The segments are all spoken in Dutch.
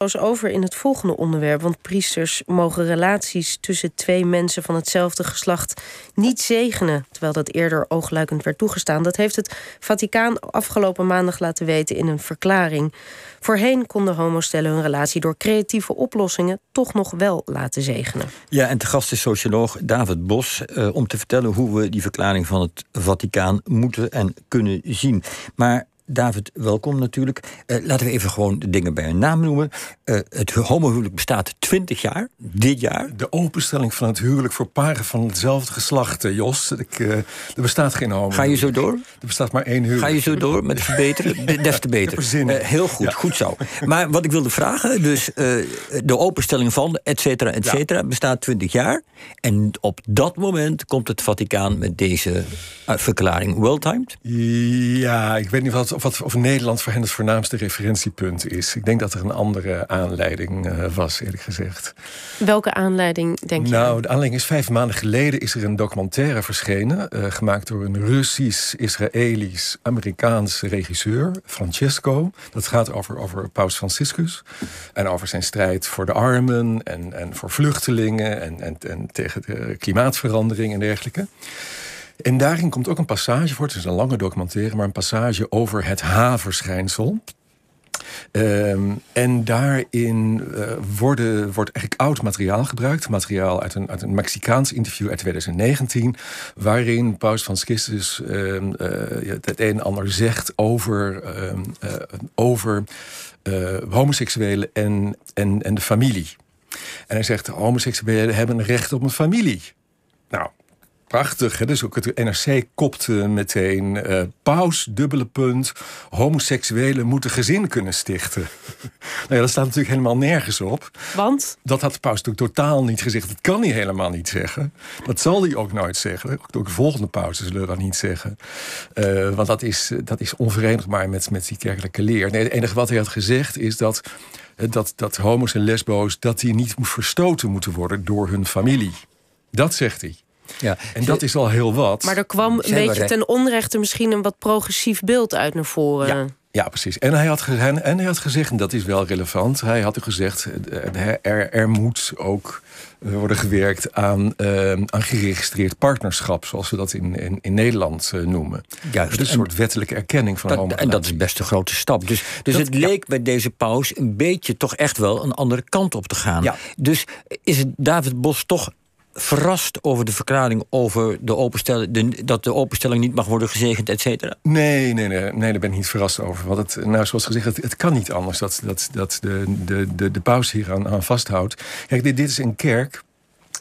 over in het volgende onderwerp. Want priesters mogen relaties tussen twee mensen van hetzelfde geslacht niet zegenen. Terwijl dat eerder oogluikend werd toegestaan. Dat heeft het Vaticaan afgelopen maandag laten weten in een verklaring. Voorheen konden homostellen hun relatie door creatieve oplossingen toch nog wel laten zegenen. Ja, en te gast is socioloog David Bos uh, om te vertellen hoe we die verklaring van het Vaticaan moeten en kunnen zien. Maar David, welkom natuurlijk. Uh, laten we even gewoon de dingen bij hun naam noemen. Uh, het homohuwelijk bestaat 20 jaar, dit jaar. De openstelling van het huwelijk voor paren van hetzelfde geslacht, uh, Jos. Ik, er bestaat geen homo. Ga je zo door? Er bestaat maar één huwelijk. Ga je zo door met verbeteren? Des te beter. heel goed, ja. goed zo. Maar wat ik wilde vragen, dus de openstelling van, et cetera, et cetera, ja. bestaat 20 jaar. En op dat moment komt het Vaticaan met deze verklaring. Well-timed? Ja, ik weet niet wat wat, of Nederland voor hen het voornaamste referentiepunt is. Ik denk dat er een andere aanleiding uh, was, eerlijk gezegd. Welke aanleiding, denk je? Nou, de aanleiding is vijf maanden geleden is er een documentaire verschenen... Uh, gemaakt door een Russisch, Israëlisch, Amerikaans regisseur, Francesco. Dat gaat over, over Paus Franciscus. En over zijn strijd voor de armen en, en voor vluchtelingen... En, en, en tegen de klimaatverandering en dergelijke. En daarin komt ook een passage voor. Het is een lange documentaire, maar een passage over het H-verschijnsel. Um, en daarin uh, worden, wordt eigenlijk oud materiaal gebruikt. Materiaal uit een, uit een Mexicaans interview uit 2019. Waarin Paus Franciscus um, uh, het een en ander zegt over, um, uh, over homoseksuelen en, en, en de familie. En hij zegt: homoseksuelen hebben recht op een familie. Nou, Prachtig, hè? dus ook het NRC kopte meteen... Uh, paus, dubbele punt, homoseksuelen moeten gezin kunnen stichten. nou ja, dat staat natuurlijk helemaal nergens op. Want? Dat had de paus natuurlijk totaal niet gezegd. Dat kan hij helemaal niet zeggen. Dat zal hij ook nooit zeggen. Ook de volgende pausen zullen dat niet zeggen. Uh, want dat is, dat is onverenigbaar met, met die kerkelijke leer. Nee, het enige wat hij had gezegd is dat... Dat, dat homo's en lesbo's dat die niet verstoten moeten worden door hun familie. Dat zegt hij. Ja, en dat is al heel wat. Maar er kwam een beetje ten onrechte misschien een wat progressief beeld uit naar voren. Ja. Ja, precies. En hij, had, en hij had gezegd, en dat is wel relevant... hij had gezegd, eh, er, er moet ook eh, worden gewerkt aan, uh, aan geregistreerd partnerschap... zoals we dat in, in, in Nederland uh, noemen. Juist. Dus een soort wettelijke erkenning van dat, En dat is best een grote stap. Dus, dus het leek bij deze paus een beetje toch echt wel... een andere kant op te gaan. Ja. Dus is het David Bos toch verrast over de verklaring over de openstelling, dat de openstelling niet mag worden gezegend, et cetera? Nee, nee, nee, nee, daar ben ik niet verrast over. Want het, nou, zoals gezegd, het, het kan niet anders dat, dat, dat de, de, de, de paus hier aan, aan vasthoudt. Kijk, dit, dit is een kerk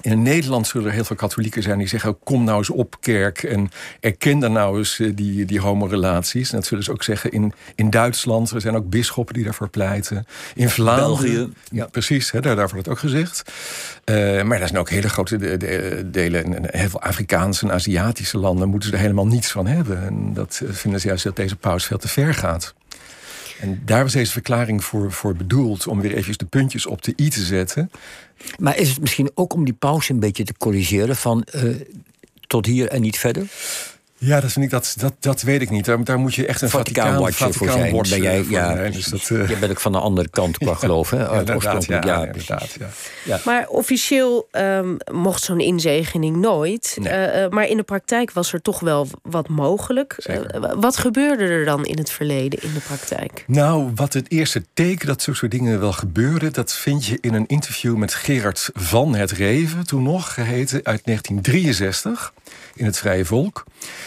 in Nederland zullen er heel veel katholieken zijn die zeggen: Kom nou eens op, kerk. En erken dan nou eens eh, die, die homorelaties. En dat zullen ze ook zeggen in, in Duitsland. Er zijn ook bisschoppen die daarvoor pleiten. In Vlaanderen. België. Ja, precies, hè, daar, daar wordt het ook gezegd. Uh, maar er zijn ook hele grote de, de, delen. En heel veel Afrikaanse en Aziatische landen moeten ze er helemaal niets van hebben. En dat eh, vinden ze juist dat deze paus veel te ver gaat. En daar was deze verklaring voor, voor bedoeld, om weer even de puntjes op de i te zetten. Maar is het misschien ook om die pauze een beetje te corrigeren van uh, tot hier en niet verder? Ja, dat, vind ik, dat, dat, dat weet ik niet. Daar, daar moet je echt een Vaticaan-watcher voor zijn. Ben jij, ja, dus dat, uh... Je bent ook van de andere kant qua geloof, hè? Ja, ja, ja, inderdaad, ja. ja. Maar officieel um, mocht zo'n inzegening nooit. Nee. Uh, maar in de praktijk was er toch wel wat mogelijk. Uh, wat gebeurde er dan in het verleden in de praktijk? Nou, wat het eerste teken dat zo'n soort dingen wel gebeurden... dat vind je in een interview met Gerard van het Reven... toen nog geheten, uit 1963 in het Vrije Volk.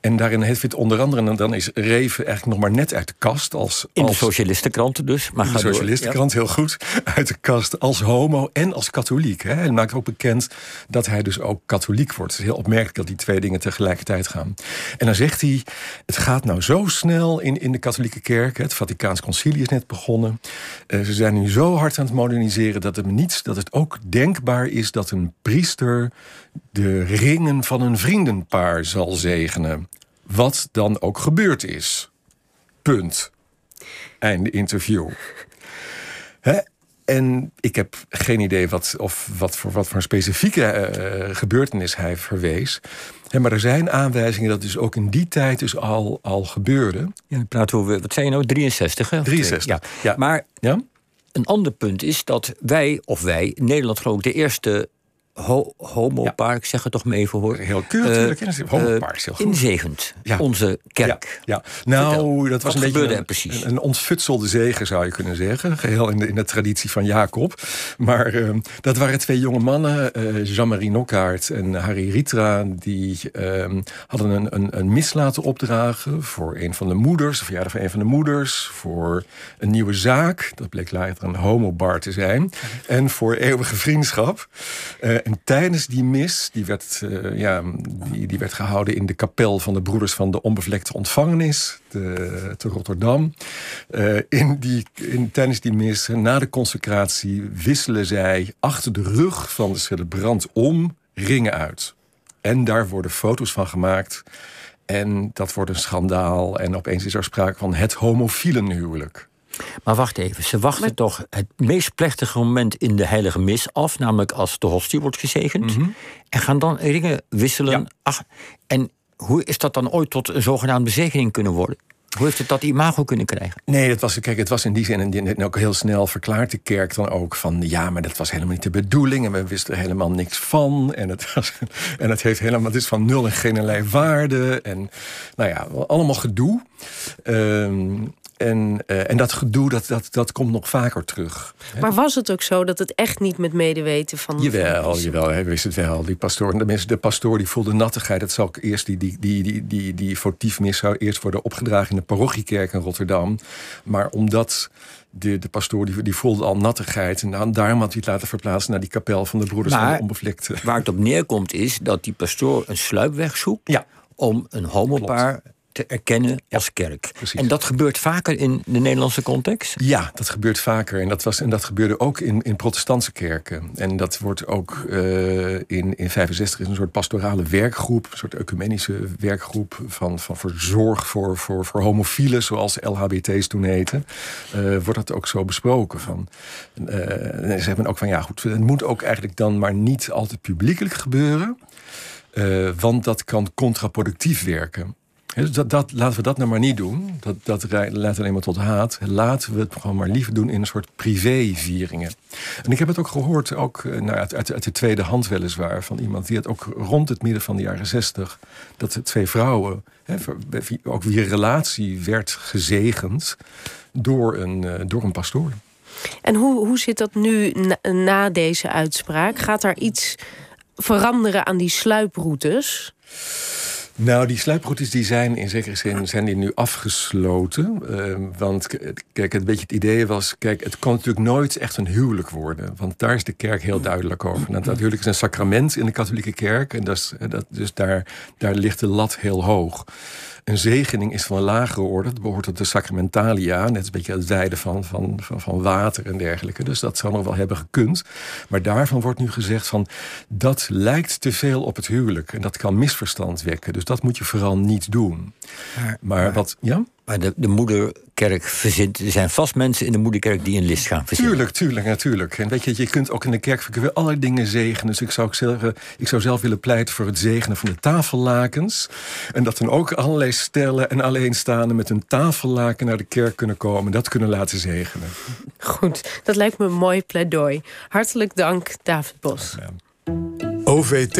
En daarin heeft het onder andere, en dan is Reven eigenlijk nog maar net uit de kast. Als, in de socialistenkrant dus. Maar in de socialistenkrant, heel goed. Uit de kast als homo en als katholiek. Hè. En maakt ook bekend dat hij dus ook katholiek wordt. Het is heel opmerkelijk dat die twee dingen tegelijkertijd gaan. En dan zegt hij, het gaat nou zo snel in, in de katholieke kerk. Het Vaticaans concilie is net begonnen. Uh, ze zijn nu zo hard aan het moderniseren dat het, niet, dat het ook denkbaar is dat een priester de ringen van een vriendenpaar zal zegenen. Wat dan ook gebeurd is. Punt. Einde interview. Hè? En ik heb geen idee wat, of wat, voor, wat voor een specifieke uh, gebeurtenis hij verwees. maar er zijn aanwijzingen dat dus ook in die tijd dus al, al gebeurde. Ja, praten we, wat zei je nou, 63? Hè? 63, ja. ja. Maar ja? een ander punt is dat wij, of wij, Nederland geloof ik de eerste ho homopaar, ik zeg het toch mee even hoor. Heel keurig, uh, homopaar is heel goed. Inzegend, ja. onze kerk. Ja, ja. nou, Vertel, dat was een beetje een, precies? Een, ontfutselde zegen, zou je kunnen zeggen. Geheel in de, in de traditie van Jacob. Maar uh, dat waren twee jonge mannen, uh, Jean-Marie Nokkaert en Harry Ritra... die uh, hadden een, een, een, mis laten opdragen voor een van de moeders... de verjaardag van een van de moeders, voor een nieuwe zaak. Dat bleek later een homobar te zijn. En voor eeuwige vriendschap. En tijdens die mis, die werd, uh, ja, die, die werd gehouden in de kapel van de Broeders van de Onbevlekte Ontvangenis te, te Rotterdam. Uh, in die, in, tijdens die mis, na de consecratie, wisselen zij achter de rug van de celebrant om ringen uit. En daar worden foto's van gemaakt. En dat wordt een schandaal. En opeens is er sprake van het homofiele huwelijk. Maar wacht even, ze wachten toch het meest plechtige moment in de heilige mis af, namelijk als de hostie wordt gezegend, Mhm. en gaan dan ringen wisselen. Ach, en hoe is dat dan ooit tot een zogenaamde zegening kunnen worden? Hoe heeft het dat imago kunnen krijgen? Nee, het was, kijk, het was in die zin en die- ook heel snel verklaart de kerk dan ook van ja, maar dat was helemaal niet de bedoeling en we wisten er helemaal niks van en het, was, en het heeft helemaal, het is van nul en geen waarde en nou ja, allemaal gedoe. Ehm, en, eh, en dat gedoe, dat, dat, dat komt nog vaker terug. Maar was het ook zo dat het echt niet met medeweten van... Jawel, van- jawel, hij wist het wel. Die pastoor, de, mensen, de pastoor die voelde nattigheid. Dat zou ook eerst, die, die, die, die, die, die votiefmis zou eerst worden opgedragen in de parochiekerk in Rotterdam. Maar omdat de, de pastoor die, die voelde al nattigheid. En dan, daarom had hij het laten verplaatsen naar die kapel van de Broeders van Maar- de Onbevlekte. Waar het op neerkomt is dat die pastoor een sluipweg zoekt Ja. om een homopaar te erkennen als kerk. precies. En dat gebeurt vaker in de Nederlandse context. Ja, dat gebeurt vaker. En dat, was, en dat gebeurde ook in, in protestantse kerken. En dat wordt ook eh, in, in 65 is een soort pastorale werkgroep, een soort ecumenische werkgroep van, van voor zorg voor, voor, voor homofielen, zoals LHBT's toen heten. eh, wordt dat ook zo besproken. Van, eh, en ze hebben ook van ja, goed, het moet ook eigenlijk dan maar niet altijd publiekelijk gebeuren. want dat kan contraproductief werken. Dus dat, dat, laten we dat nou maar niet doen. Dat, dat leidt alleen maar tot haat. Laten we het gewoon maar liever doen in een soort privévieringen. En ik heb het ook gehoord, ook eh, nou, uit, uit, uit de tweede hand weliswaar... van iemand die het ook rond het midden van de jaren zestig... dat twee vrouwen, hè, ook wie relatie werd gezegend... door een, eh, door een pastoor. En hoe, hoe zit dat nu na, na deze uitspraak? Gaat daar iets veranderen aan die sluiproutes? Nou, die sluiproutes die zijn in zekere zin zijn die nu afgesloten. Ehm, want kijk, een beetje het idee was... kijk, het kan natuurlijk nooit echt een huwelijk worden. Want daar is de kerk heel duidelijk over. Nou, dat huwelijk is een sacrament in de katholieke kerk. En dat is, dat, dus daar, daar ligt de lat heel hoog. Een zegening is van een lagere orde. Dat behoort tot de sacramentalia. Net een beetje het wijden van, van, van, van water en dergelijke. Dus dat zou nog wel hebben gekund. Maar daarvan wordt nu gezegd van... dat lijkt te veel op het huwelijk. En dat kan misverstand wekken. Dus dat moet je vooral niet doen. Maar, wat... Ja? Maar de, de moederkerk verzint. Er zijn vast mensen in de moederkerk die een list gaan verzinnen. Tuurlijk, tuurlijk, natuurlijk. En weet je, je kunt ook in de kerk weer allerlei dingen zegenen. Dus ik zou, ook zeggen, ik zou zelf willen pleiten voor het zegenen van de tafellakens. En dat dan ook allerlei stellen en alleenstaanden met een tafellaken naar de kerk kunnen komen. Dat kunnen laten zegenen. Goed, dat lijkt me een mooi pleidooi. Hartelijk dank, David Bos. OVT